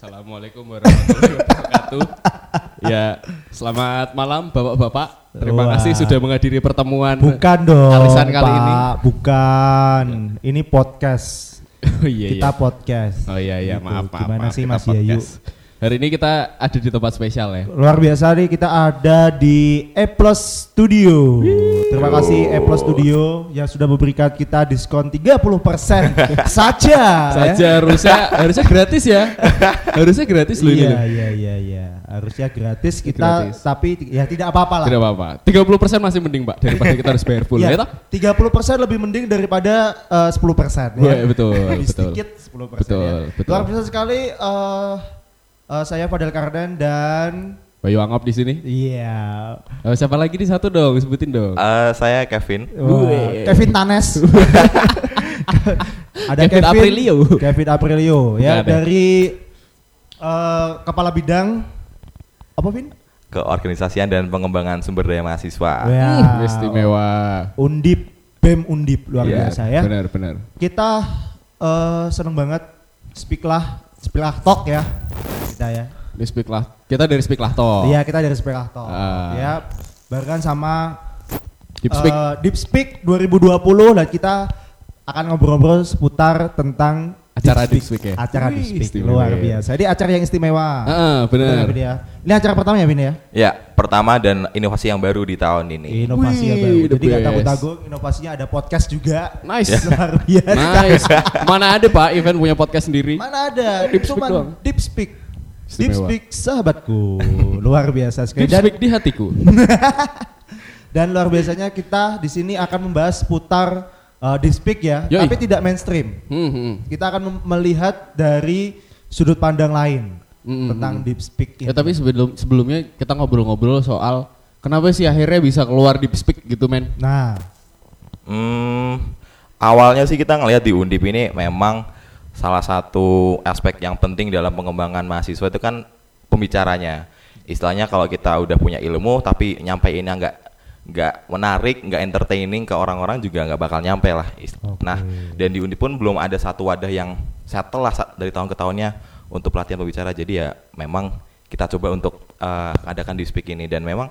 Assalamualaikum warahmatullahi wabarakatuh. ya, selamat malam Bapak-bapak. Terima Wah. kasih sudah menghadiri pertemuan. Bukan dong, Arisan kali Pak. ini. Bukan. Ini podcast. Oh iya Kita iya. podcast. Oh iya iya, Gitu. maaf maaf. Gimana maaf, sih Mas Yayu? Hari ini kita ada di tempat spesial ya. Luar biasa nih kita ada di E Plus Studio. Terima kasih E Plus Studio yang sudah memberikan kita diskon 30% saja. Saja ya. harusnya harusnya gratis ya. harusnya gratis loh ini. Iya loh. iya iya iya. Harusnya gratis kita Gratis. tapi ya tidak apa-apa lah. Tidak apa-apa. 30% masih mending, Pak, daripada kita harus bayar full. Iya, Ya, toh? 30% lebih mending daripada eh, 10% ya. Wah, betul, Lebih betul. sedikit 10% Betul, ya. betul. Luar biasa sekali eh, eh, saya Fadel Kardan dan Bayu Angop di sini. iya Oh, siapa lagi di satu dong? Sebutin dong. Eh, saya Kevin. Wih. Kevin Tanes. Ada Kevin Aprilio. Kevin Aprilio ya Bukan dari eh, kepala bidang apa Vin? Keorganisasian dan pengembangan sumber daya mahasiswa. Ya, Hmm, istimewa. Undip BEM Undip luar Iya, biasa ya. Benar, benar. Kita eh, seneng banget speak lah, speak lah talk ya. Kita ya. Di speak lah. Kita dari speak lah toh. Iya, kita dari speak lah talk. Ah. Ya, barengan sama Deep speak. eh, Deep Speak 2020 dan kita akan ngobrol-ngobrol seputar tentang Acara Deep Speak ya? Acara Wih, Deep Speak istimewa. luar biasa. Ini acara yang istimewa. Heeh, benar. Benar, Vin, ya. Ini acara pertama ya, Vin ya? Ya, pertama dan inovasi yang baru di tahun ini. Inovasi yang Wih, baru. the Jadi nggak best. tanggung-tanggung, inovasinya ada podcast juga. Nice. Luar biasa. Nice. Mana ada Pak event punya podcast sendiri? Mana ada? Deep Cuman Speak doang. Deep Speak. Deep. Speak sahabatku. luar biasa sekali. Deep speak di hatiku. dan luar biasanya kita di sini akan membahas seputar uh, Deep Speak ya, Yoi. tapi tidak mainstream. Hmm, hmm. Kita akan melihat dari sudut pandang lain Mm-mm. tentang Deep Speak ini. Ya tapi sebelum sebelumnya kita ngobrol-ngobrol soal kenapa sih akhirnya bisa keluar deep speak gitu men? Nah, Hmm, awalnya sih kita ngelihat di Undip ini memang salah satu aspek yang penting dalam pengembangan mahasiswa itu kan pembicaranya. Istilahnya kalau kita udah punya ilmu tapi nyampeinnya nggak nggak menarik, nggak entertaining ke orang-orang juga nggak bakal nyampe lah. Oke. Nah, dan di Undip pun belum ada satu wadah yang settle lah dari tahun ke tahunnya untuk pelatihan pembicara. Jadi ya memang kita coba untuk eh, adakan di speak ini dan memang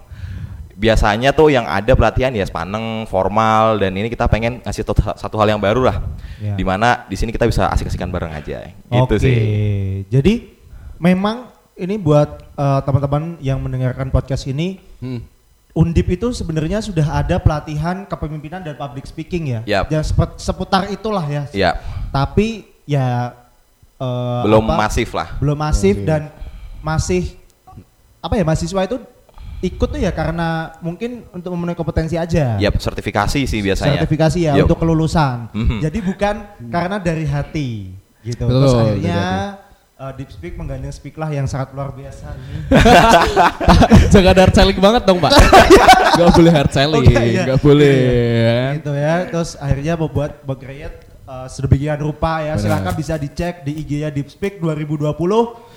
biasanya tuh yang ada pelatihan ya sepaneng formal dan ini kita pengen ngasih satu hal yang baru lah Ya. di mana di sini kita bisa asik-asikan bareng aja gitu Oke. sih Jadi memang ini buat uh, teman-teman yang mendengarkan podcast ini, Hmm. Undip itu sebenarnya sudah ada pelatihan kepemimpinan dan public speaking ya. Yap. Yang seputar itulah ya. ya Tapi ya uh, belum apa, masif lah belum masif Oke. dan masih apa ya mahasiswa itu ikut tuh ya karena mungkin untuk memenuhi kompetensi aja. ya sertifikasi sih biasanya sertifikasi ya Yup. untuk kelulusan. Mhm. Jadi bukan karena dari hati gitu. Betul, Terus akhirnya uh, Deep Speak menggandeng Speak lah yang sangat luar biasa ini. Jangan hard selling banget dong pak. Gak boleh hard selling, Oh, iya. gak boleh. ya. gitu ya. Terus akhirnya membuat meng-create uh, sedemikian rupa ya. Benar. Silahkan bisa dicek di IG-nya Deep Speak 2020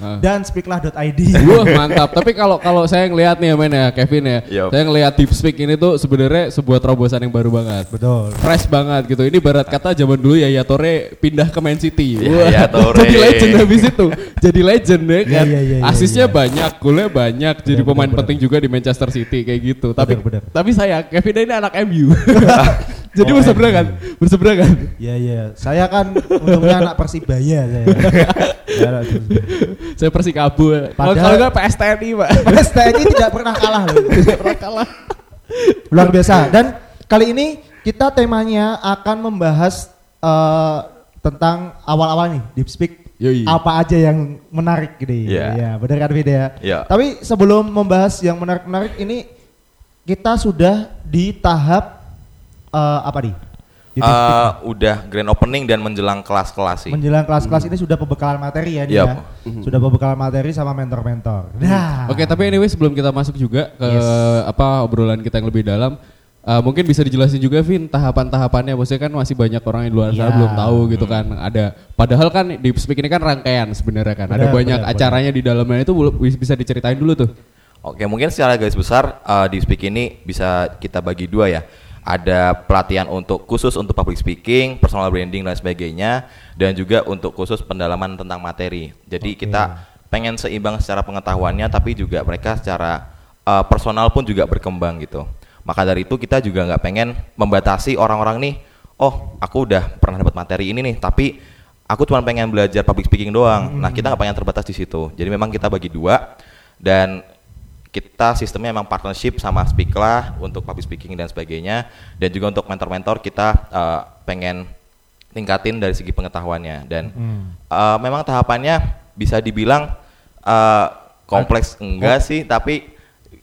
Ah. dan speaklah.id. Wah mantap. Tapi kalau kalau saya ngelihat nih ya men ya Kevin ya, Yup. saya ngelihat deep speak ini tuh sebenarnya sebuah terobosan yang baru banget. Betul. Fresh banget gitu. Ini barat kata zaman dulu ya ya Tore pindah ke Man City. Yaya Toure. Jadi legend habis itu. Jadi legend ya kan. Iya, iya, iya, Asisnya iya. banyak, golnya banyak. Jadi Benar, pemain benar, penting juga di Manchester City kayak gitu. Tapi benar. tapi saya Kevin ini anak MU. Jadi Oh, berseberangan, berseberangan. Iya iya. Saya kan untungnya anak Persibaya saya. Ya. Saya Persikabo. Kalau Padahal- kalau enggak PSTNI, Pak. PSTNI tidak pernah kalah loh. Tidak pernah kalah. Luar biasa. Dan kali ini kita temanya akan membahas eh, tentang awal-awal nih Deep Speak. Yoi. Apa aja yang menarik gitu. Iya. Ya, benar kan Vida ya? Iya. Tapi sebelum membahas yang menarik-menarik ini kita sudah di tahap eh, apa nih? Di Eh, udah grand opening dan menjelang kelas-kelas sih Menjelang kelas-kelas ini sudah pembekalan materi ya, nih Yup. ya. Sudah pembekalan materi sama mentor-mentor. Nah, Oke, tapi anyway sebelum kita masuk juga ke Yes. apa obrolan kita yang lebih dalam, uh, mungkin bisa dijelasin juga Vin tahapan-tahapannya. Maksudnya kan masih banyak orang yang di luar sana Iya. belum tahu gitu kan. Ada padahal kan Deep Speak ini kan rangkaian sebenarnya kan. Ada Benar, banyak benar, acaranya di dalamnya itu belum- bisa diceritain dulu tuh. Oke, mungkin secara garis besar eh, di speak ini bisa kita bagi dua ya. Ada pelatihan untuk khusus untuk public speaking, personal branding dan sebagainya, dan juga untuk khusus pendalaman tentang materi. Jadi Oke. kita pengen seimbang secara pengetahuannya tapi juga mereka secara uh, personal pun juga berkembang gitu maka dari itu kita juga nggak pengen membatasi orang-orang nih oh aku udah pernah dapat materi ini nih tapi aku cuma pengen belajar public speaking doang nah kita nggak pengen terbatas di situ jadi memang kita bagi dua dan kita sistemnya memang partnership sama Speaklah untuk public speaking dan sebagainya. Dan juga untuk mentor-mentor kita uh, pengen tingkatin dari segi pengetahuannya. Dan uh, memang tahapannya bisa dibilang uh, kompleks enggak sih tapi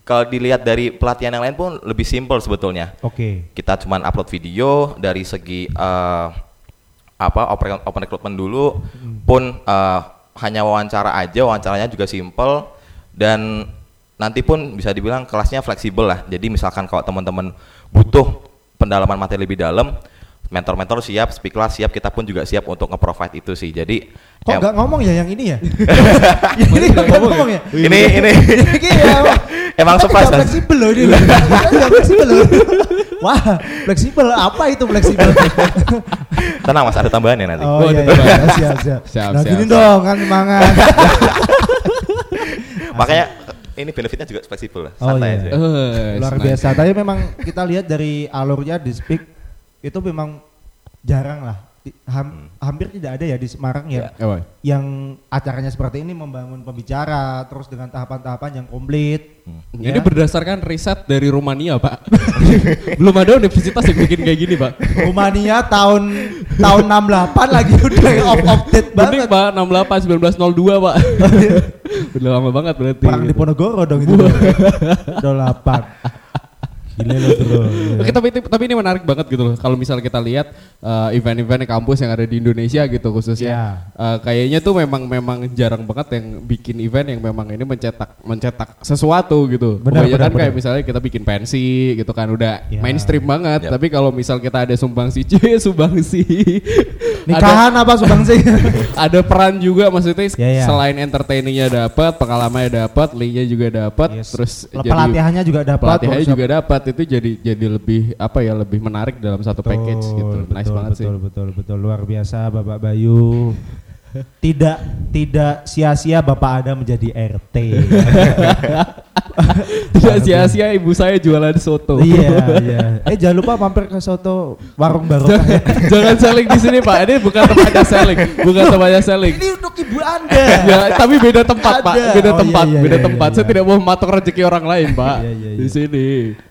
kalau dilihat dari pelatihan yang lain pun lebih simpel sebetulnya. Oke. kita cuman upload video dari segi eh, apa open, open recruitment dulu pun eh, hanya wawancara aja wawancaranya juga simple dan nanti pun bisa dibilang kelasnya fleksibel lah jadi misalkan kalau teman-teman butuh pendalaman materi lebih dalam mentor-mentor siap speaker siap kita pun juga siap untuk nge-provide itu sih jadi Kok nggak ngomong ya yang ini ya? Yang ini nggak ngomong ngomong ya? ini ini Iya, emang Kan surprise Mas. fleksibel loh ini. Kan fleksibel loh. Wah, fleksibel apa itu fleksibel? tenang mas ada tambahannya nanti Oh Oh, iya, iya, siap, siap. Siap, Nah siap, gini siap. dong kan semangat. makanya ini benefitnya juga fleksibel lah Oh, santai iya. aja Eh, Luar biasa. Tapi memang kita lihat dari alurnya di Speak itu memang jarang lah. Ham- hampir tidak ada ya di Semarang ya woy. yang acaranya seperti ini membangun pembicara terus dengan tahapan-tahapan yang komplit. Ini Ya. berdasarkan riset dari Rumania, Pak. Belum ada universitas yang bikin kayak gini, Pak. Rumania tahun tahun 68 lagi udah off off date Mending, banget. Pak, 68 1902, Pak. Udah lama banget berarti. Perang di gitu. Ponorogo dong itu. 28. Gila lo bro. Oke, tapi tapi ini menarik banget gitu loh. Kalau misalnya kita lihat eh, event-event di kampus yang ada di Indonesia gitu khususnya, Iya. eh, kayaknya tuh memang memang jarang banget yang bikin event yang memang ini mencetak mencetak sesuatu gitu. Benar, Kebanyakan benar, kayak benar. misalnya kita bikin pensi gitu kan udah Iya. mainstream banget. Yap. Tapi kalau misal kita ada sumbang si C, sumbang si Nikahan apa Subang sih? ada peran juga maksudnya Iya, iya. selain entertainingnya dapat, pengalamannya dapat, linknya juga dapat, Yes. terus pelatihannya juga dapat. pelatihannya workshop. juga dapat itu jadi jadi lebih apa ya lebih menarik dalam satu package gitu Betul, nice banget betul, Betul, betul, luar biasa Bapak Bayu. tidak tidak sia-sia Bapak Ada menjadi RT. tidak sia-sia ibu saya jualan soto iya, iya. Eh jangan lupa mampir ke soto warung barokah ya. jangan selling di sini pak ini bukan tempatnya selling bukan tempatnya selling Ini untuk ibu Anda. ya tapi beda tempat pak beda Oh, tempat iya, iya, beda iya, tempat iya, saya iya. tidak mau mematok rezeki orang lain pak Iya, iya, di iya. sini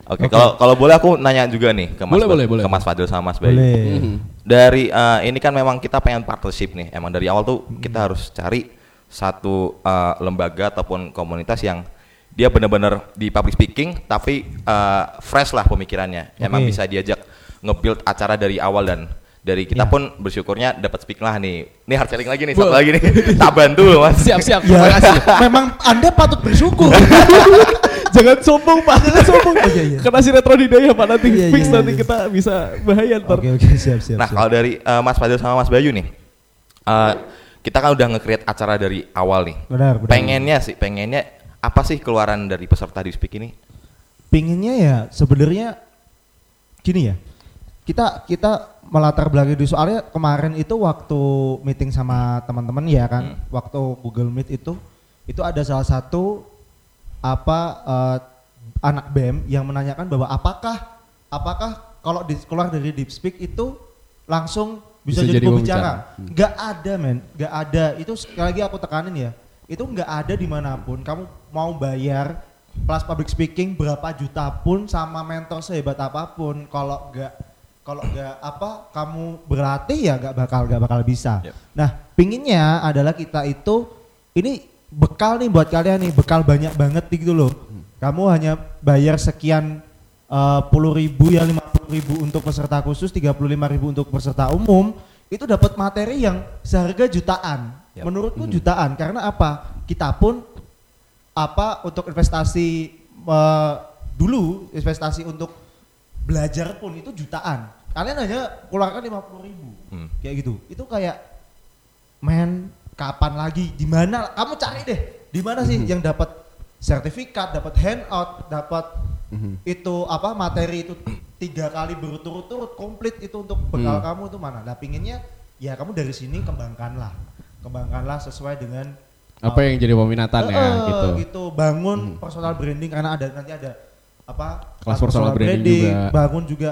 Oke, kalau kalau boleh aku nanya juga nih ke Mas Boleh, boleh, boleh. ke Mas Fadil sama Mas Bayu. Boleh. Mhm. Dari eh, ini kan memang kita pengen partnership nih. Emang dari awal tuh kita harus cari satu eh, lembaga ataupun komunitas yang dia benar-benar di public speaking tapi eh, fresh lah pemikirannya. Emang Oke. bisa diajak nge-build acara dari awal dan dari kita Ya. pun bersyukurnya dapat speak lah nih. Ini hard selling lagi nih, satu lagi nih. tak bantu loh, Mas. siap siap Ya, terima kasih memang Anda patut bersyukur. jangan sombong pak jangan sombong Oh, iya, iya. karena sinetron daya pak nanti Iya, fix iya, nanti iya. kita bisa bahaya ntar Oke, oke, siap, siap. Nah, siap. kalau dari eh, Mas Fadil sama Mas Bayu nih, eh, kita kan udah nge-create acara dari awal nih. Benar, benar. Pengennya sih, pengennya apa sih keluaran dari peserta di Speak ini? pinginnya ya sebenarnya gini ya kita kita melatar belakangi dulu soalnya kemarin itu waktu meeting sama teman-teman ya kan Hmm. waktu Google Meet itu itu ada salah satu apa eh, anak BEM yang menanyakan bahwa apakah apakah kalau di, keluar dari Deep Speak itu langsung bisa, Bisa jadi, jadi pembicara pembicara. Hmm. nggak ada men nggak ada itu sekali lagi aku tekanin ya itu nggak ada di mana pun. Kamu mau bayar kelas public speaking berapa juta pun sama mentor sehebat apa pun. Kalau nggak kalau nggak apa kamu berlatih ya nggak bakal nggak bakal bisa. Yep. nah pinginnya adalah kita itu ini bekal nih buat kalian nih bekal banyak banget gitu loh. Kamu hanya bayar sekian eh, puluh ribu ya lima puluh ribu untuk peserta khusus tiga puluh lima ribu untuk peserta umum itu dapat materi yang seharga jutaan Yap. menurutku jutaan karena apa? Kita pun apa untuk investasi eh, dulu investasi untuk belajar pun itu jutaan. Kalian hanya keluarkan lima puluh ribu. Hmm. kayak gitu. Itu kayak men kapan lagi? Di mana? Kamu cari deh di mana sih yang dapat sertifikat dapat handout dapat Mhm. itu apa materi itu tiga kali berturut-turut komplit itu untuk bekal Hmm. kamu itu mana. Nah pinginnya ya kamu dari sini kembangkanlah kembangkanlah sesuai dengan Apa yang jadi peminatannya Eh, gitu. gitu bangun personal branding karena ada nanti ada apa Kelas personal branding juga. bangun juga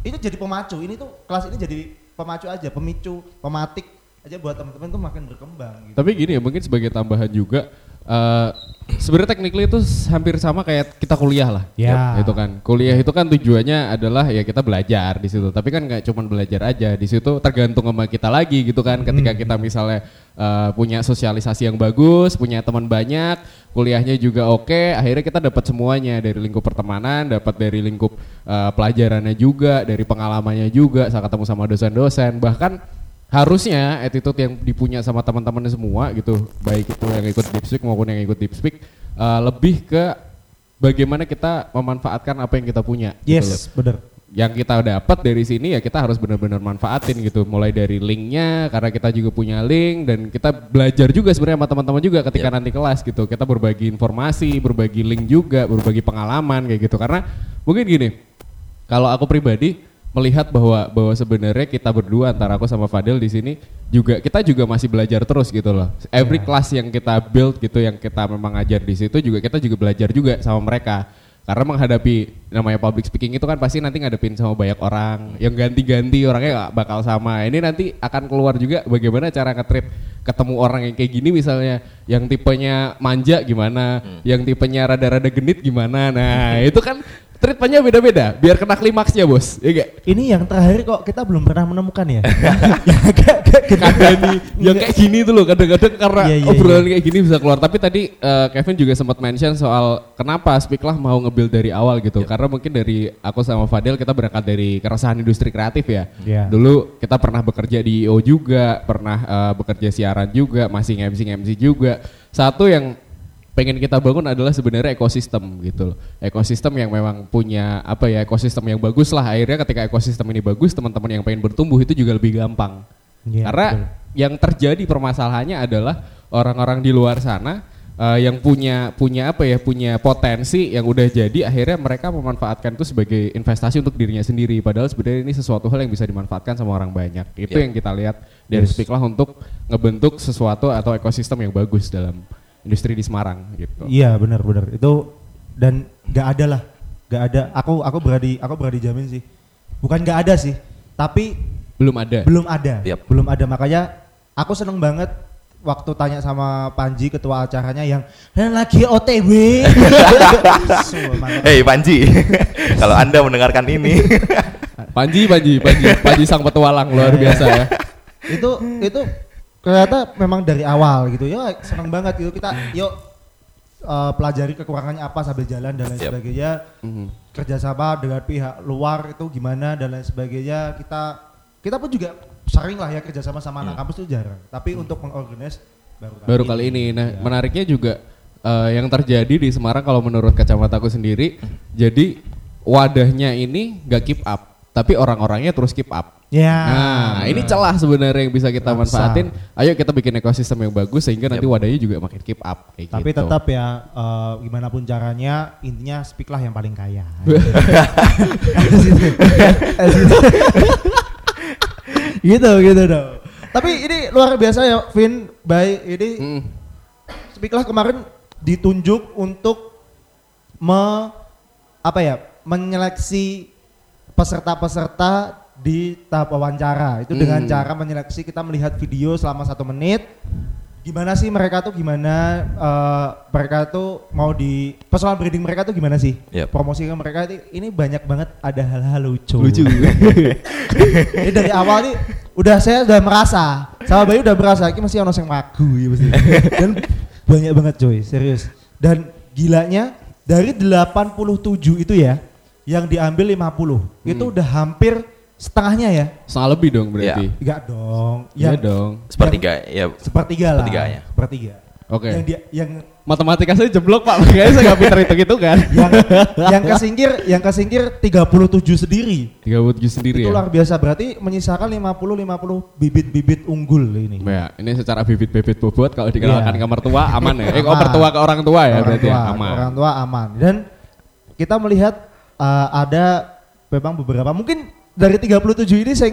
itu jadi pemacu ini tuh kelas ini jadi pemacu aja pemicu pematik aja buat teman-teman tuh makin berkembang gitu. Tapi gini ya mungkin sebagai tambahan juga eh sebenarnya technically itu hampir sama kayak kita kuliah lah. Ya. Itu kan. Kuliah itu kan tujuannya adalah ya kita belajar di situ. Tapi kan nggak cuma belajar aja. Di situ tergantung sama kita lagi gitu kan. Ketika kita misalnya eh, punya sosialisasi yang bagus, punya teman banyak, kuliahnya juga oke, akhirnya kita dapat semuanya dari lingkup pertemanan, dapat dari lingkup eh, pelajarannya juga, dari pengalamannya juga, saat ketemu sama dosen-dosen, bahkan harusnya attitude yang dipunya sama teman-teman semua gitu baik itu yang ikut deep speak maupun yang ikut deep speak uh, lebih ke bagaimana kita memanfaatkan apa yang kita punya gitu. Yes, bener. yang kita dapat dari sini ya kita harus benar-benar manfaatin gitu mulai dari linknya karena kita juga punya link dan kita belajar juga sebenarnya sama teman-teman juga ketika Yep. nanti kelas gitu kita berbagi informasi berbagi link juga berbagi pengalaman kayak gitu karena mungkin gini kalau aku pribadi melihat bahwa bahwa sebenarnya kita berdua antara aku sama Fadil di sini juga kita juga masih belajar terus gitu loh. Every kelas yang kita build gitu yang kita memang ngajar di situ juga kita juga belajar juga sama mereka. Karena menghadapi namanya public speaking itu kan pasti nanti ngadepin sama banyak orang yang ganti-ganti orangnya nggak bakal sama. Ini nanti akan keluar juga bagaimana cara nge-treat ketemu orang yang kayak gini misalnya yang tipenya manja gimana, yang tipenya rada-rada genit gimana. Nah, itu kan treatmentnya beda-beda biar kena klimaksnya bos. Ya gak? Ini yang terakhir kok kita belum pernah menemukan ya. ya kadang nih yang kayak gini tuh loh kadang-kadang karena Iya, iya, obrolan kayak gini bisa keluar. Tapi tadi eh, Kevin juga sempat mention soal kenapa Speak lah mau nge-build dari awal gitu. Karena mungkin dari aku sama Fadil kita berangkat dari keresahan industri kreatif ya. Iya. dulu kita pernah bekerja di IO juga pernah eh, bekerja siaran juga masih MC MC juga satu yang pengen kita bangun adalah sebenarnya ekosistem gitu loh. Ekosistem yang memang punya apa ya ekosistem yang bagus lah. Akhirnya ketika ekosistem ini bagus, teman-teman yang pengen bertumbuh itu juga lebih gampang. Iya, Karena betul. yang terjadi permasalahannya adalah orang-orang di luar sana eh, yang punya punya apa ya punya potensi yang udah jadi akhirnya mereka memanfaatkan itu sebagai investasi untuk dirinya sendiri. Padahal sebenarnya ini sesuatu hal yang bisa dimanfaatkan sama orang banyak. Itu Ya. yang kita lihat dari Yes. Speaklah untuk ngebentuk sesuatu atau ekosistem yang bagus dalam industri di Semarang gitu. Iya benar benar. Itu dan nggak ada lah. Nggak ada. Aku aku berani aku berani jamin sih. Bukan nggak ada sih tapi belum ada. belum ada. Yap. belum ada. Makanya aku seneng banget waktu tanya sama Panji ketua acaranya yang "Dan lagi OTW. Hei Panji, kalau anda mendengarkan ini, Panji Panji Panji. Panji sang petualang luar biasa ya. Itu itu ternyata memang dari awal gitu. Ya seneng banget gitu. Kita yuk eh, pelajari kekurangannya apa sambil jalan dan lain Yap. sebagainya. Mhm. kerjasama dengan pihak luar itu gimana dan lain sebagainya. Kita kita pun juga sering lah ya kerjasama sama anak kampus itu jarang tapi untuk mengorganize baru kali baru kali ini. Nah, Ya. menariknya juga eh, yang terjadi di Semarang kalau menurut kacamataku sendiri, jadi wadahnya ini nggak keep up, tapi orang-orangnya terus keep up. ya Nah, ini celah sebenarnya yang bisa kita manfaatin. Ayo kita bikin ekosistem yang bagus sehingga nanti wadahnya juga makin keep up kayak tapi gitu. tetap ya eh, gimana pun caranya intinya speak lah yang paling kaya gitu gitu dong tapi ini luar biasa ya Vin baik ini Mm. speak lah kemarin ditunjuk untuk me apa ya menyeleksi peserta-peserta di tahap wawancara itu dengan Hmm. cara menyeleksi kita melihat video selama satu menit gimana sih mereka tuh gimana eh, mereka tuh mau di personal branding mereka tuh gimana sih Yep. promosi ke mereka ini, ini banyak banget ada hal-hal lucu Lucu. ini dari awal nih udah saya udah merasa sama Bayu udah merasa ini masih ono yang magu ya pasti. dan banyak banget coy serius dan gilanya dari 87 itu ya yang diambil 50 itu udah hampir setengahnya ya Setengah lebih dong berarti. enggak dong Iya yang dong. sepertiga ya sepertiga lah Sepertiganya. sepertiga Oke. yang dia yang Matematika saya jeblok Pak, makanya saya nggak pinter itu kan. yang yang kesingkir yang kesingkir 37 sendiri 37 sendiri itu ya. luar biasa berarti menyisakan 50 50 bibit-bibit unggul ini Ya, ini secara bibit-bibit bobot kalau dikenalkan Iya. ke mertua aman ya. Eh, oh mertua ke orang tua ya orang berarti tua, ya, aman. orang tua aman dan kita melihat uh, ada memang beberapa mungkin dari 37 ini saya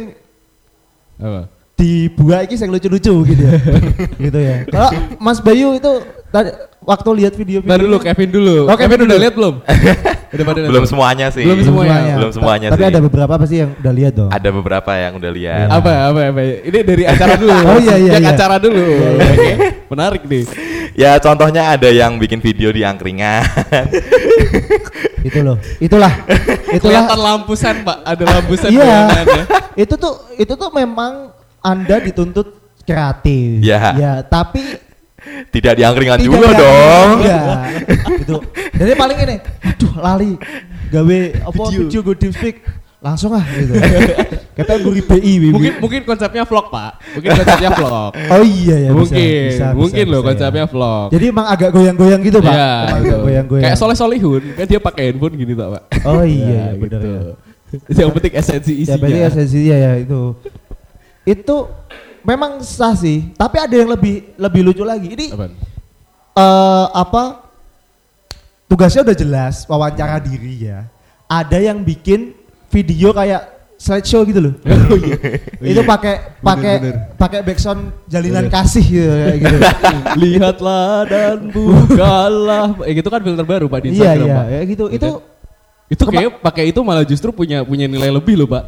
Apa? dibuat iki yang lucu-lucu gitu ya. gitu ya. Kalau Mas Bayu itu tadi waktu lihat video-video Ntar dulu Kevin dulu. Oh, Kevin, Kevin udah dulu. lihat belum? udah pada lihat belum semuanya sih Belum semuanya. belum semuanya Tapi sih ada beberapa pasti yang udah lihat dong. ada beberapa yang udah lihat Apa apa apa. Ini dari acara dulu. Oh, iya, iya, Yang iya. acara dulu. Iya, iya. Oke. Menarik nih. ya contohnya ada yang bikin video di angkringan itu loh. Itulah. Itulah Kelihatan lampu sen, Pak. Ada lampu sen Iya. itu tuh itu tuh memang Anda dituntut kreatif. Ya. Ya, tapi tidak di angkringan tidak juga dong Iya. Itu. Jadi paling ini, aduh lali gawe apa Video. video, go deep speak langsung ah gitu. Kata buri BI Bibi. Mungkin mungkin konsepnya vlog, Pak. Mungkin konsepnya vlog. Oh iya ya bisa, mungkin, bisa, bisa, mungkin loh bisa, konsepnya ya. vlog. Jadi emang agak goyang-goyang gitu, Pak. Iya, gitu. agak goyang-goyang. Kayak Soleh Solihun, kan dia pakai handphone gini tak, Pak. Oh iya, Ya, iya benar gitu. ya. Yang penting esensi Ya isinya. berarti esensinya ya itu. Itu memang sah sih, tapi ada yang lebih lebih lucu lagi. Ini Apaan? eh apa tugasnya udah jelas wawancara diri ya ada yang bikin video kayak slideshow gitu loh Oh iya. itu pakai pakai bener. pakai backsound jalinan Bener. kasih gitu, kayak gitu. Lihatlah dan bukalah. Eh gitu kan filter baru Pak di iya Instagram, iya Pak. ya gitu itu Itu kayak pakai itu malah justru punya punya nilai lebih loh, Pak.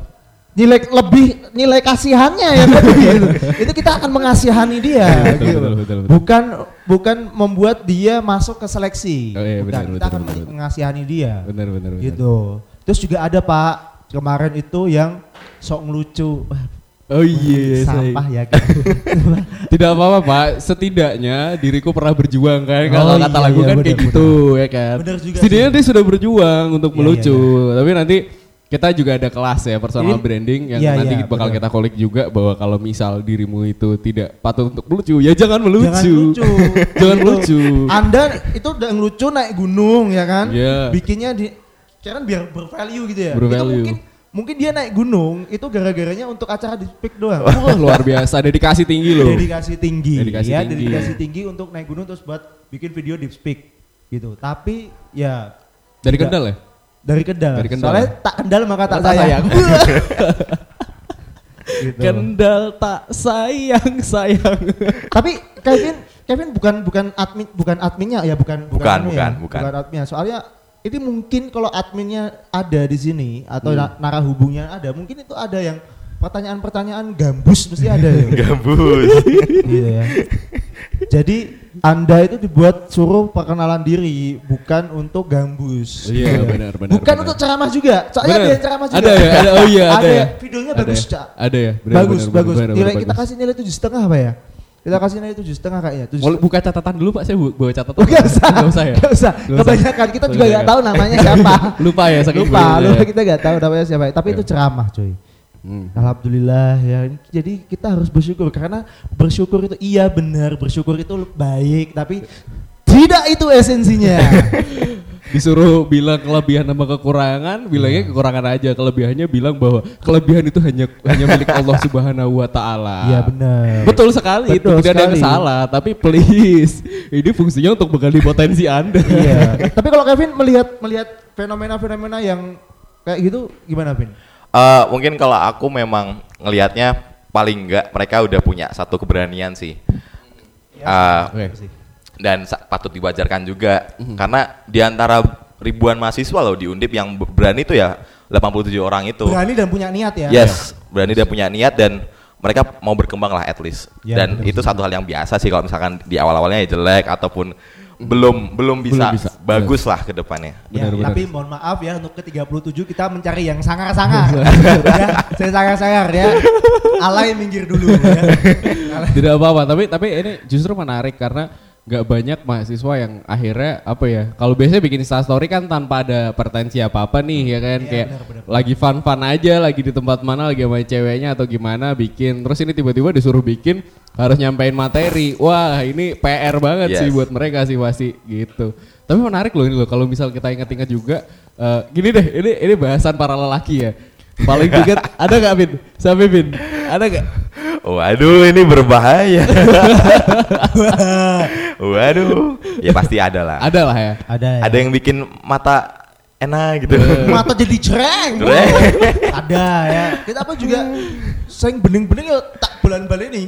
nilai lebih nilai kasihannya ya gitu. itu kita akan mengasihani dia Betul, gitu. betul, betul, betul. bukan bukan membuat dia masuk ke seleksi Oh iya, bukan benar, kita betul, akan betul. mengasihani dia Benar benar benar. gitu terus juga ada pak kemarin itu yang sok ngelucu Wah, Oh iya, sampah saya. ya gitu. Tidak apa-apa, Pak. Setidaknya diriku pernah berjuang kan. Oh, Kalau kata iya, lagu iya, kan benar, kayak benar. gitu, ya kan. Benar juga Setidaknya sih. dia sudah berjuang untuk Iya, melucu. iya, Tapi nanti kita juga ada kelas ya personal Ini- branding yang iya, nanti iya, bakal benar. kita kolik juga bahwa kalau misal dirimu itu tidak patut untuk melucu, ya jangan melucu. jangan lucu Jangan Gitu. lucu. anda itu udah ngelucu naik gunung ya kan Iya. bikinnya di kan biar bervalue gitu ya Bervalue. itu mungkin mungkin dia naik gunung itu gara-garanya untuk acara di speak doang Wah, luar biasa, dedikasi tinggi loh. dedikasi tinggi Dedikasi ya tinggi. dedikasi tinggi untuk naik gunung terus buat bikin video deep speak gitu tapi ya Dari tidak- Kendal ya? dari kendal, Dari Kendal. soalnya tak kendal maka tak Tak sayang, sayang. gitu. Kendal tak sayang sayang. tapi Kevin Kevin bukan bukan admin bukan adminnya ya bukan Bukan, anu bukan, ya, bukan. adminnya soalnya ini mungkin kalau adminnya ada di sini atau Hmm. na- narah hubungnya ada mungkin itu ada yang pertanyaan-pertanyaan gambus mesti ada ya gabus gitu ya jadi anda itu dibuat suruh perkenalan diri bukan untuk gambus Iya, Gitu ya. benar, benar, bukan benar. untuk ceramah juga soalnya Benar. ada yang ceramah juga Ada ya, ada. Oh iya, ada ya. videonya Ada bagus ya? cak Ada ya. benar, bagus benar, bagus benar, nilai benar, kita bagus. kasih nilai tujuh setengah apa ya kita kasih nilai tujuh setengah kayaknya tujuh Mau buka catatan dulu Pak, saya bu- bawa catatan. Oh, Gak usah, Gak usah ya? Gak usah. Kebanyakan kita juga gak tahu namanya siapa. Lupa ya saking lupa, lupa ya. kita gak tahu namanya siapa. Tapi itu ceramah, coy. Hmm. Alhamdulillah ya. Jadi kita harus bersyukur karena bersyukur itu iya benar, bersyukur itu baik, tapi tidak itu esensinya. Disuruh bilang kelebihan sama kekurangan, bilangnya kekurangan aja. Kelebihannya bilang bahwa kelebihan itu hanya hanya milik Allah Subhanahu wa taala. Iya benar. Betul sekali Betul itu tidak ada yang salah, tapi please ini fungsinya untuk menggali potensi Anda. Iya. Tapi kalau Kevin melihat melihat fenomena-fenomena yang kayak gitu gimana, Vin? Eh, mungkin kalau aku memang ngelihatnya paling enggak mereka udah punya satu keberanian sih Eh, Oke. Dan patut diwajarkan juga Mhm. karena di antara ribuan mahasiswa loh di Undip yang be- berani itu ya 87 orang itu Berani dan punya niat ya. yes berani dan punya niat dan mereka mau berkembang lah at least Ya, dan itu satu hal yang biasa sih kalau misalkan di awal-awalnya ya jelek ataupun belum belum bisa, bisa. bagus lah ke depannya Ya, Benar, benar. tapi mohon maaf ya untuk ke 37 kita mencari yang sangar-sangar. ya, saya sangar-sangar ya. Alay minggir dulu ya. Tidak apa-apa, tapi tapi ini justru menarik karena nggak banyak mahasiswa yang akhirnya apa ya? Kalau biasanya bikin Insta story kan tanpa ada pretensi apa-apa nih ya kan Iya, kayak benar, benar. lagi fun-fun aja, lagi di tempat mana lagi sama ceweknya atau gimana bikin. Terus ini tiba-tiba disuruh bikin harus nyampein materi. Wah, ini PR banget Yes. sih buat mereka sih pasti gitu. Tapi menarik loh ini loh kalau misal kita ingat-ingat juga eh, gini deh, ini ini bahasan para lelaki ya. Paling deket ada nggak Vin? Sampai Vin? Ada nggak? waduh ini berbahaya waduh ya pasti ada lah Ada lah ya. Ada ya. ada yang bikin mata enak gitu mata jadi cereng. Cereng. ada ya. Kita apa juga sering bening-bening ya tak bulan Bali ini.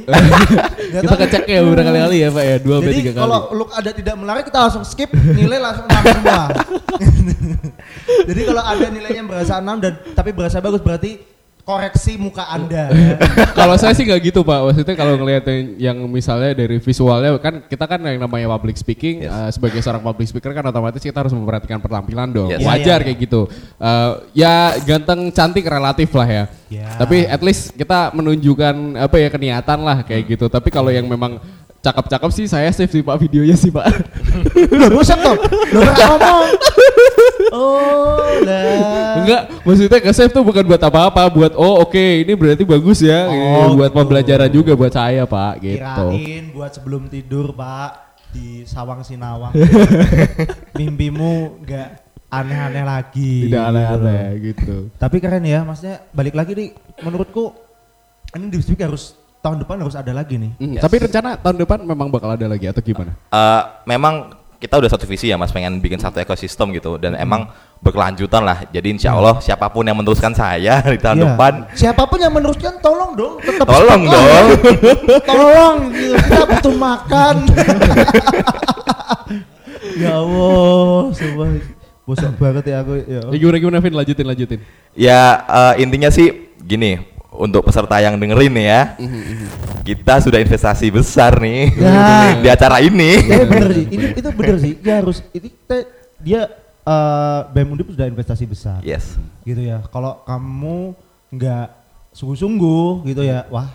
Kita kecek ya beberapa kali ya Pak ya, dua Jadi tiga kali. kalau look ada tidak menarik kita langsung skip, nilai langsung 6 semua. Jadi kalau ada nilainya berasa 6 dan tapi berasa bagus berarti koreksi muka Anda ya. kalau saya sih nggak gitu pak maksudnya kalau ngelihat yang, yang misalnya dari visualnya kan kita kan yang namanya public speaking Yes. eh, sebagai seorang public speaker kan otomatis kita harus memperhatikan penampilan dong Yes. wajar Iya, iya, kayak gitu Eh, ya ganteng cantik relatif lah ya Ya. tapi at least kita menunjukkan apa ya keniatan lah kayak gitu tapi kalau yang memang cakep-cakep sih saya save sih pak videonya sih pak Udah rusak toh. Lo nggak ngomong. Oh, lah. Enggak, maksudnya ke save tuh bukan buat apa-apa, buat oh oke ini berarti bagus ya, Oh, buat gitu. pembelajaran juga buat saya pak, gitu. Kirain buat sebelum tidur, Pak, di Sawang Sinawang. Mimpimu nggak aneh-aneh lagi. Tidak aneh-aneh gitu. Tapi keren ya, maksudnya balik lagi nih, menurutku ini di Speak harus tahun depan harus ada lagi nih. Hmm, Yes. Tapi rencana tahun depan memang bakal ada lagi atau gimana? Eh, memang kita udah satu visi ya mas pengen bikin satu ekosistem gitu dan emang berkelanjutan lah jadi insya Allah siapa pun yang meneruskan saya di tahun Iya. depan Siapa pun yang meneruskan tolong dong, tetap Tolong dong. tolong gitu. Kita butuh makan. ya Allah, sumpah. Bosok banget ya aku ya. Ya gimana gimana Vin lanjutin lanjutin. ya eh, intinya sih gini untuk peserta yang dengerin nih ya kita sudah investasi besar nih Ya. di acara ini Ya bener sih, ini itu bener sih. Dia harus ini te- dia eh BEM Undip sudah investasi besar. yes Gitu ya. Kalau kamu nggak sungguh-sungguh gitu ya, wah.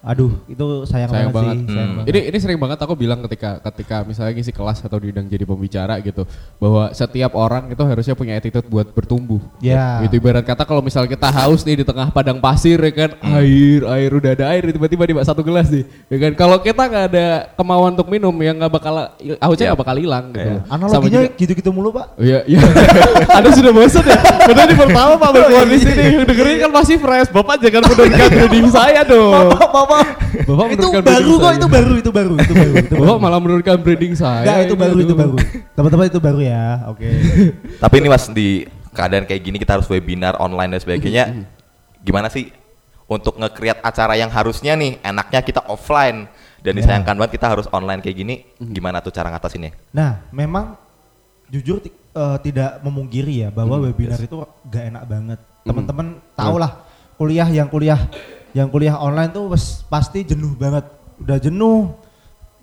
Aduh, itu sayang, Sayang banget, banget. sih. sayang Hmm. banget. Ini ini sering banget aku bilang ketika ketika misalnya ngisi kelas atau diundang jadi pembicara gitu bahwa setiap orang itu harusnya punya attitude buat bertumbuh. Ya. Itu ibarat kata kalau misalnya kita haus nih di tengah padang pasir ya kan air air udah ada air tiba-tiba di satu gelas nih ya kan kalau kita nggak ada kemauan untuk minum ya nggak bakal hausnya Ya. nggak bakal hilang gitu. Sama Analoginya juga- gitu-gitu mulu, Pak. Iya, iya. Anda sudah bosan ya? Padahal di pertama Pak berkeluar di sini. Yang dengerin kan masih fresh. Bapak jangan menurunkan branding saya dong. Bapak, bapak. Bapak itu baru kok, itu baru, itu baru, itu baru. Itu Bapak malah menurunkan branding saya. Enggak, itu ini, baru, itu baru. Teman-teman itu baru ya. Oke. tapi ini mas di keadaan kayak gini kita harus webinar online dan sebagainya gimana sih untuk nge-create acara yang harusnya nih enaknya kita offline dan Ya. disayangkan banget kita harus online kayak gini gimana tuh cara ngatasinnya Nah, memang jujur eh, tidak memungkiri ya bahwa webinar itu gak enak banget. Teman-teman tau lah kuliah yang kuliah yang kuliah online tuh wes pasti jenuh banget. Udah jenuh,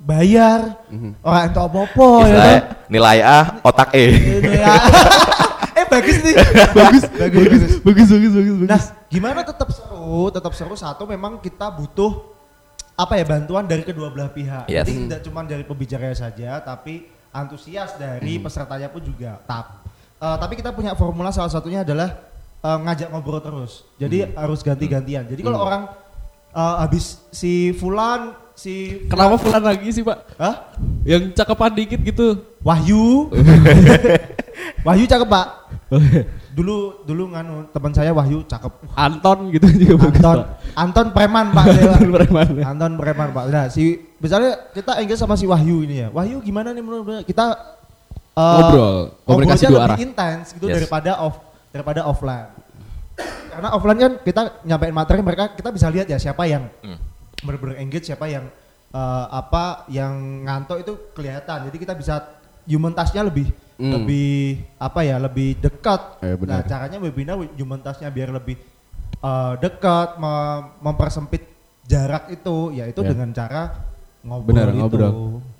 bayar, orang itu apa-apa ya kan. nilai A otak E eh bagus nih. bagus, bagus, bagus. Bagus, bagus, bagus, bagus. Nah, gimana tetap seru? Tetap seru satu memang kita butuh apa ya bantuan dari kedua belah pihak. Yes. Jadi tidak cuma dari pembicaranya saja, tapi antusias dari pesertanya pun juga. Tap. Eh, tapi kita punya formula salah satunya adalah eh, ngajak ngobrol terus. Jadi harus ganti-gantian. Jadi kalau orang eh, habis si Fulan, si Kenapa Fulan lagi sih Pak? Hah? Yang cakepan dikit gitu. Wahyu. Wahyu cakep, Pak. Dulu dulu nganu teman saya Wahyu cakep. Anton gitu juga bagus Anton, Pak. Anton preman Pak. Anton preman. Anton preman Pak. Nah si misalnya kita engage sama si Wahyu ini ya. Wahyu gimana nih menurut kita eh, Ngobrol, komunikasi dua lebih arah. intens gitu Yes. daripada off daripada offline. Karena offline kan kita nyampein materi mereka kita bisa lihat ya siapa yang Hmm. bener-bener engage siapa yang eh, apa yang ngantuk itu kelihatan. Jadi kita bisa human touch-nya lebih Hmm. lebih apa ya lebih dekat. Eh, nah caranya webinar human touch-nya biar lebih eh, dekat mem- mempersempit jarak itu yaitu Ya. dengan cara ngobrol Benar itu. ngobrol.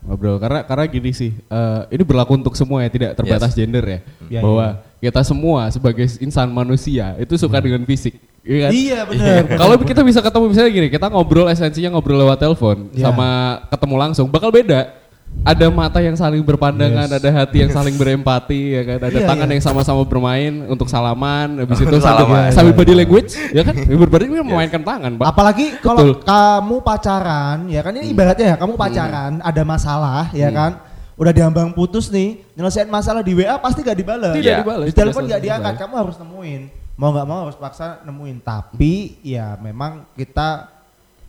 Ngobrol karena karena gini sih, eh, ini berlaku untuk semua ya, tidak terbatas Yes. gender ya. Ya, bahwa kita semua sebagai insan manusia itu suka dengan fisik. Iya kan? Iya benar. Kalau kita bisa ketemu misalnya gini, kita ngobrol esensinya ngobrol lewat telepon Ya. sama ketemu langsung bakal beda. Ada mata yang saling berpandangan, Yes. ada hati yang saling berempati, ya kan? Ada Iya, tangan iya. yang sama-sama bermain untuk salaman, habis itu Salaman. sambil, sambil body language, ya kan? Berarti kan memainkan tangan, Pak. Apalagi kalau kamu pacaran, ya kan ini ibaratnya ya kamu pacaran ada masalah, ya kan? Udah diambang putus nih, nyelesain masalah di WA pasti gak dibalas. Tidak Iya. dibalas. Di telepon gak diangkat, kamu harus nemuin. Mau nggak mau harus paksa nemuin. Tapi ya memang kita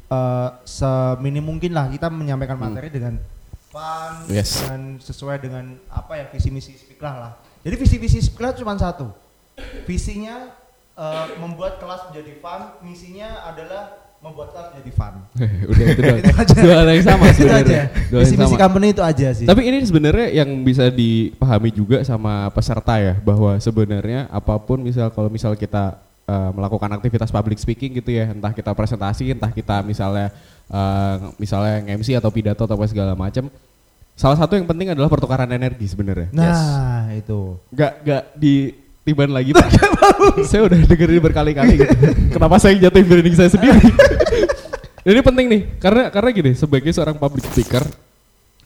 eh, seminim mungkin lah kita menyampaikan materi dengan fun. Yes. dengan sesuai dengan apa ya visi misi Spiklah lah. Jadi visi visi Spiklah cuma satu. Visinya eh, membuat kelas menjadi fun, misinya adalah membuat kelas jadi fun. Udah itu doang. Itu aja. Dua hal yang sama sebenarnya. Dua Visi misi company itu aja sih. Tapi ini sebenarnya yang bisa dipahami juga sama peserta ya bahwa sebenarnya apa pun misal kalau misal kita eh, melakukan aktivitas public speaking gitu ya, entah kita presentasi, entah kita misalnya eh, misalnya MC atau pidato atau apa segala macam. Salah satu yang penting adalah pertukaran energi sebenarnya. nah, itu. Gak gak di tiban lagi pak. saya udah dengerin berkali-kali gitu. Kenapa saya jatuhin branding saya sendiri? ini penting nih karena karena gini sebagai seorang public speaker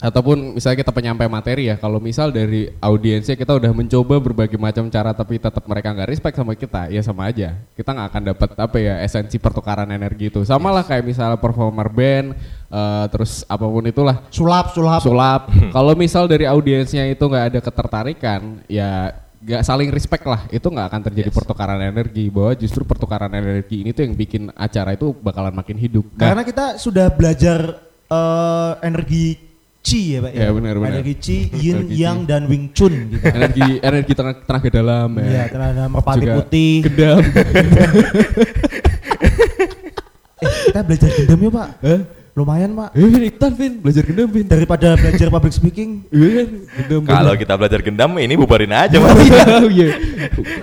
ataupun misalnya kita penyampai materi ya kalau misal dari audiensnya kita udah mencoba berbagai macam cara tapi tetap mereka nggak respect sama kita ya sama aja kita nggak akan dapat apa ya esensi pertukaran energi itu sama lah kayak misalnya performer band eh, terus apa pun itulah Sulap, sulap. sulap. Kalau misal dari audiensnya itu nggak ada ketertarikan, ya nggak saling respect lah, itu nggak akan terjadi pertukaran energi. Bahwa justru pertukaran energi ini tuh yang bikin acara itu bakalan makin hidup. Nah, Karena kita sudah belajar eh, energi Chi ya Pak Ya, benar, benar. Energi Chi, Yin, Energi Yang, dan Wing Chun gitu. energi energi tenaga, tenaga dalam ya. Iya, tenaga merpati Juga putih. Gendam. Eh, kita belajar gendam ya Pak. Hah? Lumayan Pak. Eh, Vin, ikutan Vin, belajar gendam Vin. Daripada belajar public speaking. Iya gendam. Kalau kita belajar gendam ini bubarin aja mas. iya, iya.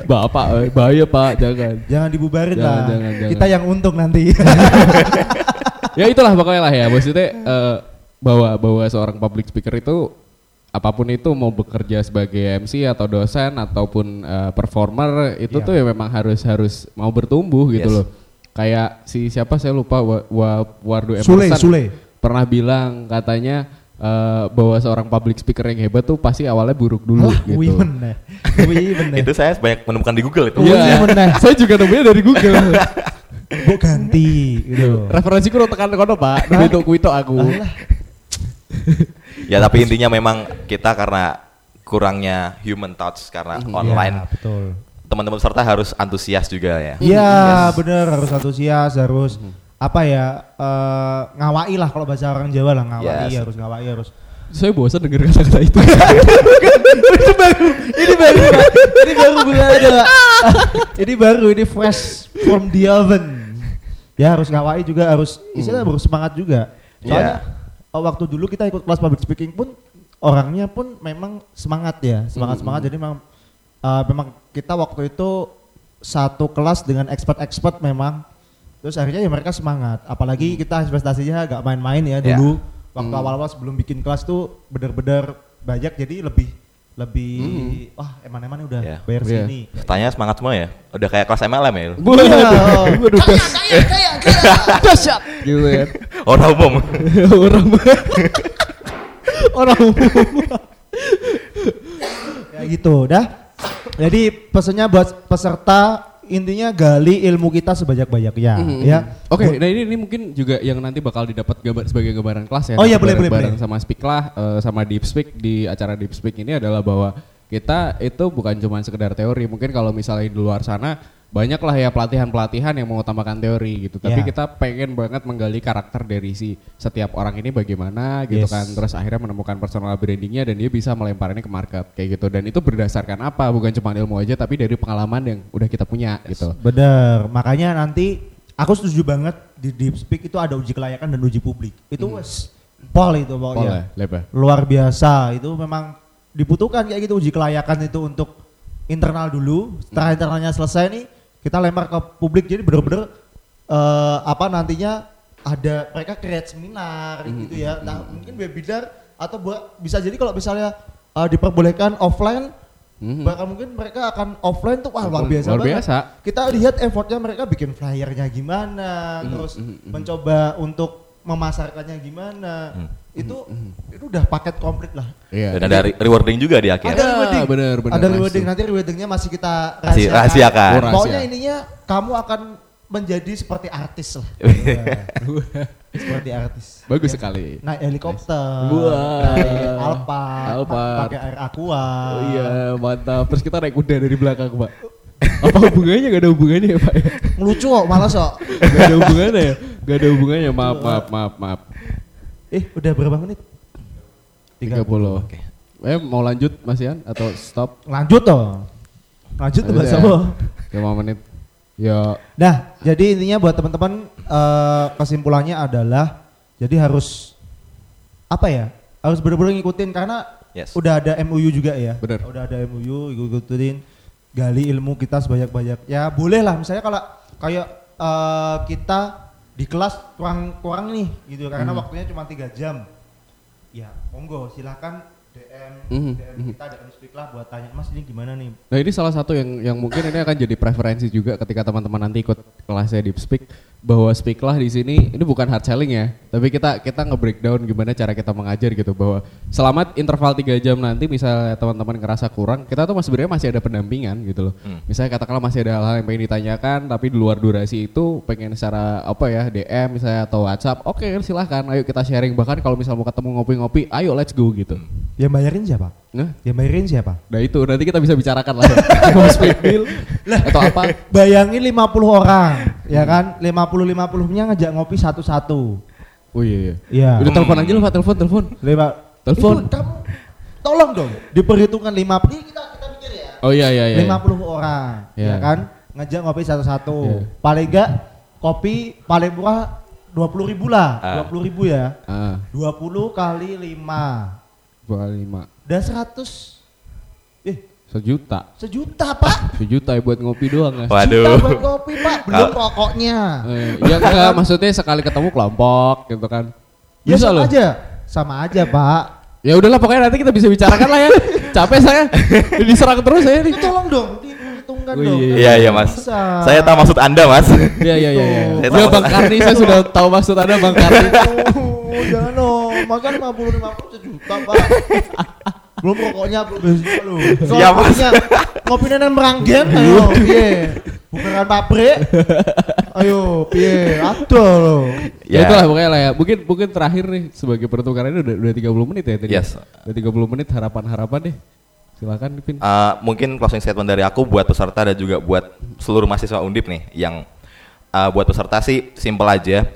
Bapak, eh, bahaya Pak, jangan. Jangan dibubarin Jangan, lah. jangan, jangan. Kita yang untung nanti. ya itulah pokoknya lah ya maksudnya eh, bahwa bahwa seorang public speaker itu apa pun itu mau bekerja sebagai MC atau dosen ataupun eh, performer itu Iya. tuh ya memang harus harus mau bertumbuh gitu Yes. loh kayak si siapa saya lupa Wa, Wa- Wardo Sule, Emerson Sule. pernah bilang katanya eh, bahwa seorang public speaker yang hebat tuh pasti awalnya buruk dulu Wah, gitu. wih bener. Wih bener. itu saya banyak menemukan di Google itu. Iya. Iya, bener. saya juga nemunya dari Google. Bu ganti gitu. Referensi ku tekan kono pak, kuito kuito aku. Alah. Ya tapi intinya memang kita karena kurangnya human touch karena online Ya, betul. teman-teman peserta harus antusias juga ya. Iya bener harus antusias harus apa ya eh, ngawai lah kalau bahasa orang Jawa lah ngawai Yes. harus ngawai harus Saya bosan denger kata-kata itu. ini baru ini baru ini baru bukan ada Pak. ini baru ini fresh from the oven ya harus ngawai juga harus istilah harus semangat juga soalnya oh, waktu dulu kita ikut kelas public speaking pun orangnya pun memang semangat ya semangat semangat. Jadi memang eh, memang kita waktu itu satu kelas dengan expert-expert memang. Terus akhirnya ya mereka semangat. Apalagi kita investasinya agak main-main ya Ya. dulu. Waktu awal-awal sebelum bikin kelas tuh bener-bener banyak jadi lebih lebih wah eman-eman udah Ya. bayar Iya. sini Tanya semangat semua ya. Udah kayak kelas MLM ya. Iya. Waduh, das. Dahsyat. Gitu kan. Orang umum. Orang orang umum. ya gitu dah jadi pesannya buat peserta intinya gali ilmu kita sebanyak-banyaknya Mhm. ya Oke, nah ini, ini mungkin juga yang nanti bakal didapat gambar sebagai gambaran kelas ya. Oh iya, boleh, boleh, bareng boleh. sama Speak lah, eh, sama Deep Speak di acara Deep Speak ini adalah bahwa kita itu bukan cuma sekedar teori. Mungkin kalau misalnya di luar sana banyak lah ya pelatihan-pelatihan yang mengutamakan teori gitu. Tapi Iya. kita pengen banget menggali karakter dari si setiap orang ini bagaimana gitu Yes. kan. Terus akhirnya menemukan personal brandingnya dan dia bisa melempar ini ke market kayak gitu. Dan itu berdasarkan apa? Bukan cuma ilmu aja, tapi dari pengalaman yang udah kita punya gitu. bener makanya nanti aku setuju banget di deep speak itu ada uji kelayakan dan uji publik itu wes pol itu pokoknya lebar. luar biasa itu memang dibutuhkan kayak gitu uji kelayakan itu untuk internal dulu setelah internalnya selesai nih kita lempar ke publik jadi bener-bener eh, apa nantinya ada mereka create seminar gitu ya. nah mungkin webinar atau buat bisa jadi kalau misalnya eh, diperbolehkan offline Mhm. bahkan mungkin mereka akan offline tuh wah luar Luar biasa banget. biasa. kita lihat effortnya mereka bikin flyernya gimana terus mencoba untuk memasarkannya gimana itu itu udah paket komplit lah Iya. Dan ada re- rewarding juga di akhir. ada rewarding bener, bener, ada rewarding nanti rewardingnya masih kita rahasiakan. rahasiakan. Oh, rahasia. pokoknya ininya kamu akan menjadi seperti artis lah seperti artis Bagus Ya. sekali. naik helikopter Wah. naik Alphard, Alphard. pakai air aqua Oh iya mantap. Terus kita naik kuda dari belakang pak. Apa hubungannya? Gak ada hubungannya ya pak ya? ngelucu kok malas kok Gak ada hubungannya ya? Gak ada hubungannya. Maaf maaf maaf maaf. Eh udah berapa menit 30. Oke. Eh mau lanjut Mas Ian atau stop? lanjut toh lanjut tuh bahasa apa 5 menit. Ya Nah, jadi intinya buat teman-teman eh, kesimpulannya adalah jadi harus apa ya? Harus benar-benar ngikutin karena Yes. udah ada MUU juga ya. Bener. Udah ada MUU, ikutin gali ilmu kita sebanyak-banyak. Ya boleh lah misalnya kalau kayak eh, kita di kelas kurang kurang nih gitu karena Hmm. waktunya cuma tiga jam. Ya, monggo silahkan DM Mhm, DM kita DM speak lah buat tanya Mas ini gimana nih? Nah ini salah satu yang yang mungkin ini akan jadi preferensi juga ketika teman-teman nanti ikut kelasnya di Speak bahwa Speak lah di sini ini bukan hard selling ya, tapi kita kita nge-breakdown gimana cara kita mengajar gitu bahwa selama interval 3 jam nanti misalnya teman-teman ngerasa kurang, kita tuh masih sebenarnya masih ada pendampingan gitu loh. Hmm. Misalnya katakanlah masih ada hal-hal yang pengen ditanyakan tapi di luar durasi itu pengen secara apa ya DM misalnya atau WhatsApp, oke silahkan ayo kita sharing bahkan kalau misalnya mau ketemu ngopi-ngopi, ayo let's go gitu. Yang bayarin siapa? Nah, Yang bayarin siapa? Nah itu nanti kita bisa bicarakan lah ya. Mau bill atau apa? Bayangin 50 orang, ya kan? 50-50-nya ngajak ngopi satu-satu. Oh iya iya. Iya. Udah telepon aja lu Pak, telepon, telepon. Lima. Telepon. Itu kamu tolong dong diperhitungkan 50 ini kita kita mikir ya. Oh iya iya iya. 50 orang, Iya. ya kan? Ngajak ngopi satu-satu. Iya. Paling enggak kopi paling murah 20 ribu lah, Ah. 20 ribu ya. Ah, 20 kali 5. dua lima. Dan 100 eh Sejuta. sejuta, Pak. Sejuta ya buat ngopi doang ya. Waduh. buat kopi, Pak. Belum rokoknya. Eh, ya enggak, maksudnya sekali ketemu kelompok gitu kan. Ya Bisa sama loh. aja. Sama aja, Pak. Ya udahlah pokoknya nanti kita bisa bicarakan lah ya. Capek saya. Diserang terus saya nih. Tolong dong diperhitungkan Oh, dong. iya, Iya iya mas. Bisa. Saya tahu maksud anda mas. Iya iya iya iya. Saya Ya. Bang Karni saya sudah tahu maksud Anda Bang Karni. Oh, jangan dong. Masa 50 50 sejuta, Pak. belum rokoknya belum bensinnya lu. Siap, Mas. Kopinya, kopinya nang meranggen ayo piye. Bukan pabrik. Ayo piye. Ada loh. Ya, itulah pokoknya lah ya. Mungkin mungkin terakhir nih sebagai pertukaran ini udah udah 30 menit ya tadi. Yes. Udah 30 menit harapan-harapan deh. Silakan Pin. Uh, mungkin closing statement dari aku buat peserta dan juga buat seluruh mahasiswa Undip nih yang uh, buat peserta sih simple aja.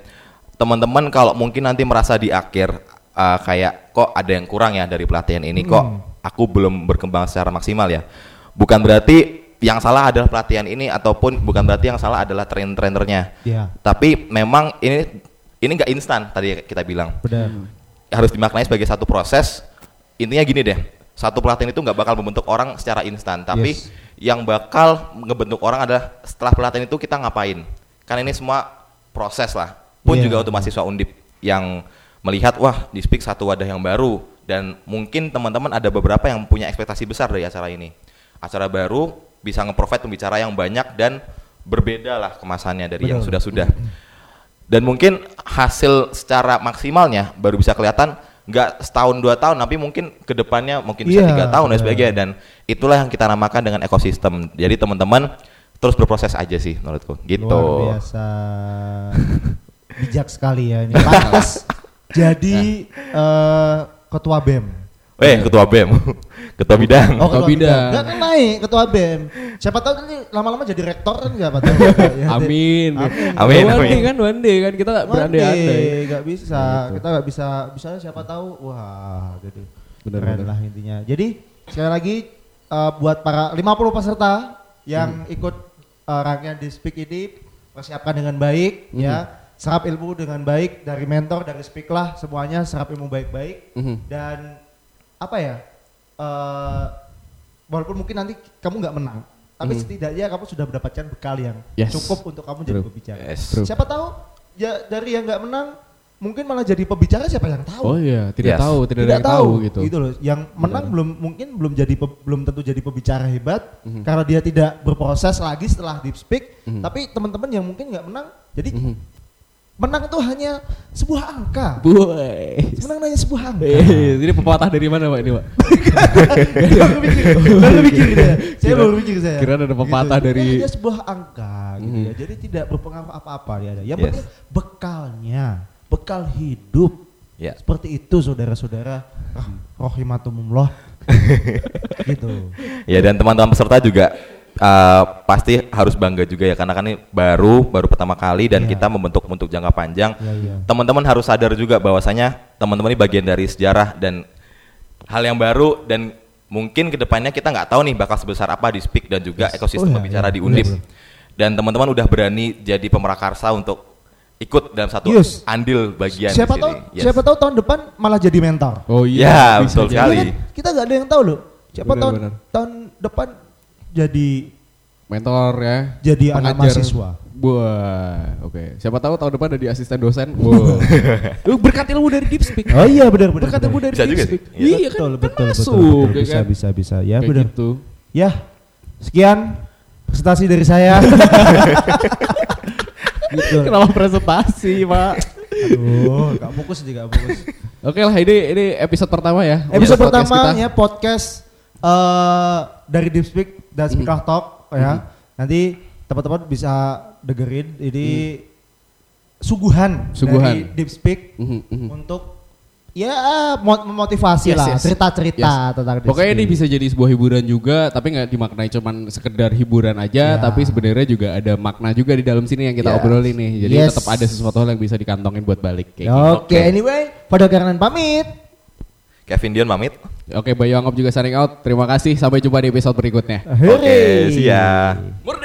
Teman-teman kalau mungkin nanti merasa di akhir uh, kayak kok ada yang kurang ya dari pelatihan ini kok aku belum berkembang secara maksimal ya. Bukan berarti yang salah adalah pelatihan ini ataupun bukan berarti yang salah adalah train-trainernya. Iya. Tapi memang ini ini nggak instan tadi kita bilang Benar. harus dimaknai sebagai satu proses. Intinya gini deh, satu pelatihan itu nggak bakal membentuk orang secara instan, tapi Yes. yang bakal ngebentuk orang adalah setelah pelatihan itu kita ngapain. Kan ini semua proses lah. Pun Iya. juga untuk mahasiswa undip yang melihat wah di Speak satu wadah yang baru dan mungkin teman-teman ada beberapa yang punya ekspektasi besar dari acara ini. Acara baru bisa nge-provide pembicara yang banyak dan berbeda lah kemasannya dari yang Betul. sudah-sudah. Dan mungkin hasil secara maksimalnya baru bisa kelihatan nggak setahun dua tahun, tapi mungkin ke depannya mungkin bisa Iya, tiga tahun dan benar. sebagainya. Dan itulah yang kita namakan dengan ekosistem. Jadi teman-teman terus berproses aja sih menurutku. Gitu. Luar biasa. Bijak sekali ya ini. Pantas jadi eh, ketua BEM. Eh ketua BEM, ketua bidang. Oh, Ketua bidang. Enggak kan naik ketua BEM. Siapa tahu nanti lama-lama jadi rektor kan enggak tahu. Ya, Amin. Amin, One amin. day kan one day kan kita nggak berandai-andai. Enggak bisa. Gitu. Kita enggak bisa bisa siapa tahu wah gitu. Bener, Keren bener. lah intinya. Jadi sekali lagi eh, buat para 50 peserta yang Hmm. ikut eh, rangkaian di Speak ini persiapkan dengan baik Hmm. ya. Serap ilmu dengan baik dari mentor, dari Speak lah semuanya serap ilmu baik-baik Mhm. dan apa ya eh walaupun mungkin nanti kamu nggak menang tapi Mhm. setidaknya kamu sudah mendapatkan bekal yang Yes. cukup untuk kamu jadi pembicara Yes. True. siapa tahu ya dari yang nggak menang mungkin malah jadi pembicara siapa yang tahu Oh iya, tidak Yes. tahu, tidak, ada yang tahu, gitu. loh yang menang Benar. belum mungkin belum jadi belum tentu jadi pembicara hebat Mhm. karena dia tidak berproses lagi setelah deep speak Mhm. tapi teman-teman yang mungkin nggak menang jadi Mhm. Menang itu hanya sebuah angka Boy. menang hanya sebuah angka Eh, ini pepatah dari mana Pak ini Pak? baru mikir, baru mikir gitu ya. Saya Kira- baru mikir saya. kira ada pepatah Gitu. dari- hanya sebuah angka gitu Mhm. ya. Jadi tidak berpengaruh apa-apa ada. Yang Yes. penting bekalnya, bekal hidup. Ya. Seperti itu saudara-saudara. Ah, rohimatumullah. gitu. Ya dan teman-teman peserta juga uh, pasti harus bangga juga ya karena kan ini baru baru pertama kali dan Iya. kita membentuk untuk jangka panjang. Iya, iya. Teman-teman harus sadar juga bahwasanya teman-teman ini bagian dari sejarah dan hal yang baru dan mungkin ke depannya kita nggak tahu nih bakal sebesar apa di Speak dan juga Yes. ekosistem Oh, iya, pembicara iya. di Undip. Benar, benar. dan teman-teman udah berani jadi pemerakarsa untuk ikut dalam satu Yes. andil bagian siapa tahu. Yes. siapa tahu tahun depan malah jadi mentor. Oh Ya, iya, betul jadi. sekali. Iya kan? Kita nggak ada yang tahu loh. Siapa Benar, tahun tahun depan jadi Mentor ya. Jadi anak mahasiswa. Wah, oke. Siapa tahu tahun depan jadi asisten dosen. Wah. Lu berkat ilmu dari Deep Speak. Oh iya benar benar. Berkat ilmu dari Bisa Deep juga Speak. sih. Iya, betul, kan, betul, kan betul, masuk, betul, ya bisa, kan? bisa, bisa, ya Kayak benar. gitu. Ya, sekian presentasi dari saya. gitu. Kenapa presentasi, Pak? Aduh, gak fokus sih, gak fokus. Oke lah, ini ini episode pertama ya. Episode Podcast pertama kita. ya podcast eh dari Deep Speak dan Speak Mhm. Talk ya. Nanti teman-teman bisa dengerin ini suguhan, Suguhan. dari Deep Speak Mhm, mhm. untuk ya mo- memotivasi Yes, lah, yes. cerita-cerita Yes. tentang Deep Pokoknya ini bisa jadi sebuah hiburan juga, tapi nggak dimaknai cuman sekedar hiburan aja, Ya. tapi sebenarnya juga ada makna juga di dalam sini yang kita Yes. obrolin nih. Jadi Yes. tetap ada sesuatu hal yang bisa dikantongin buat balik kayak gitu. Oke, anyway, pada Garanan pamit. Kevin Dion pamit. Oke, Bayu Angop juga signing out. Terima kasih. Sampai jumpa di episode berikutnya. Oke, siap. Murni.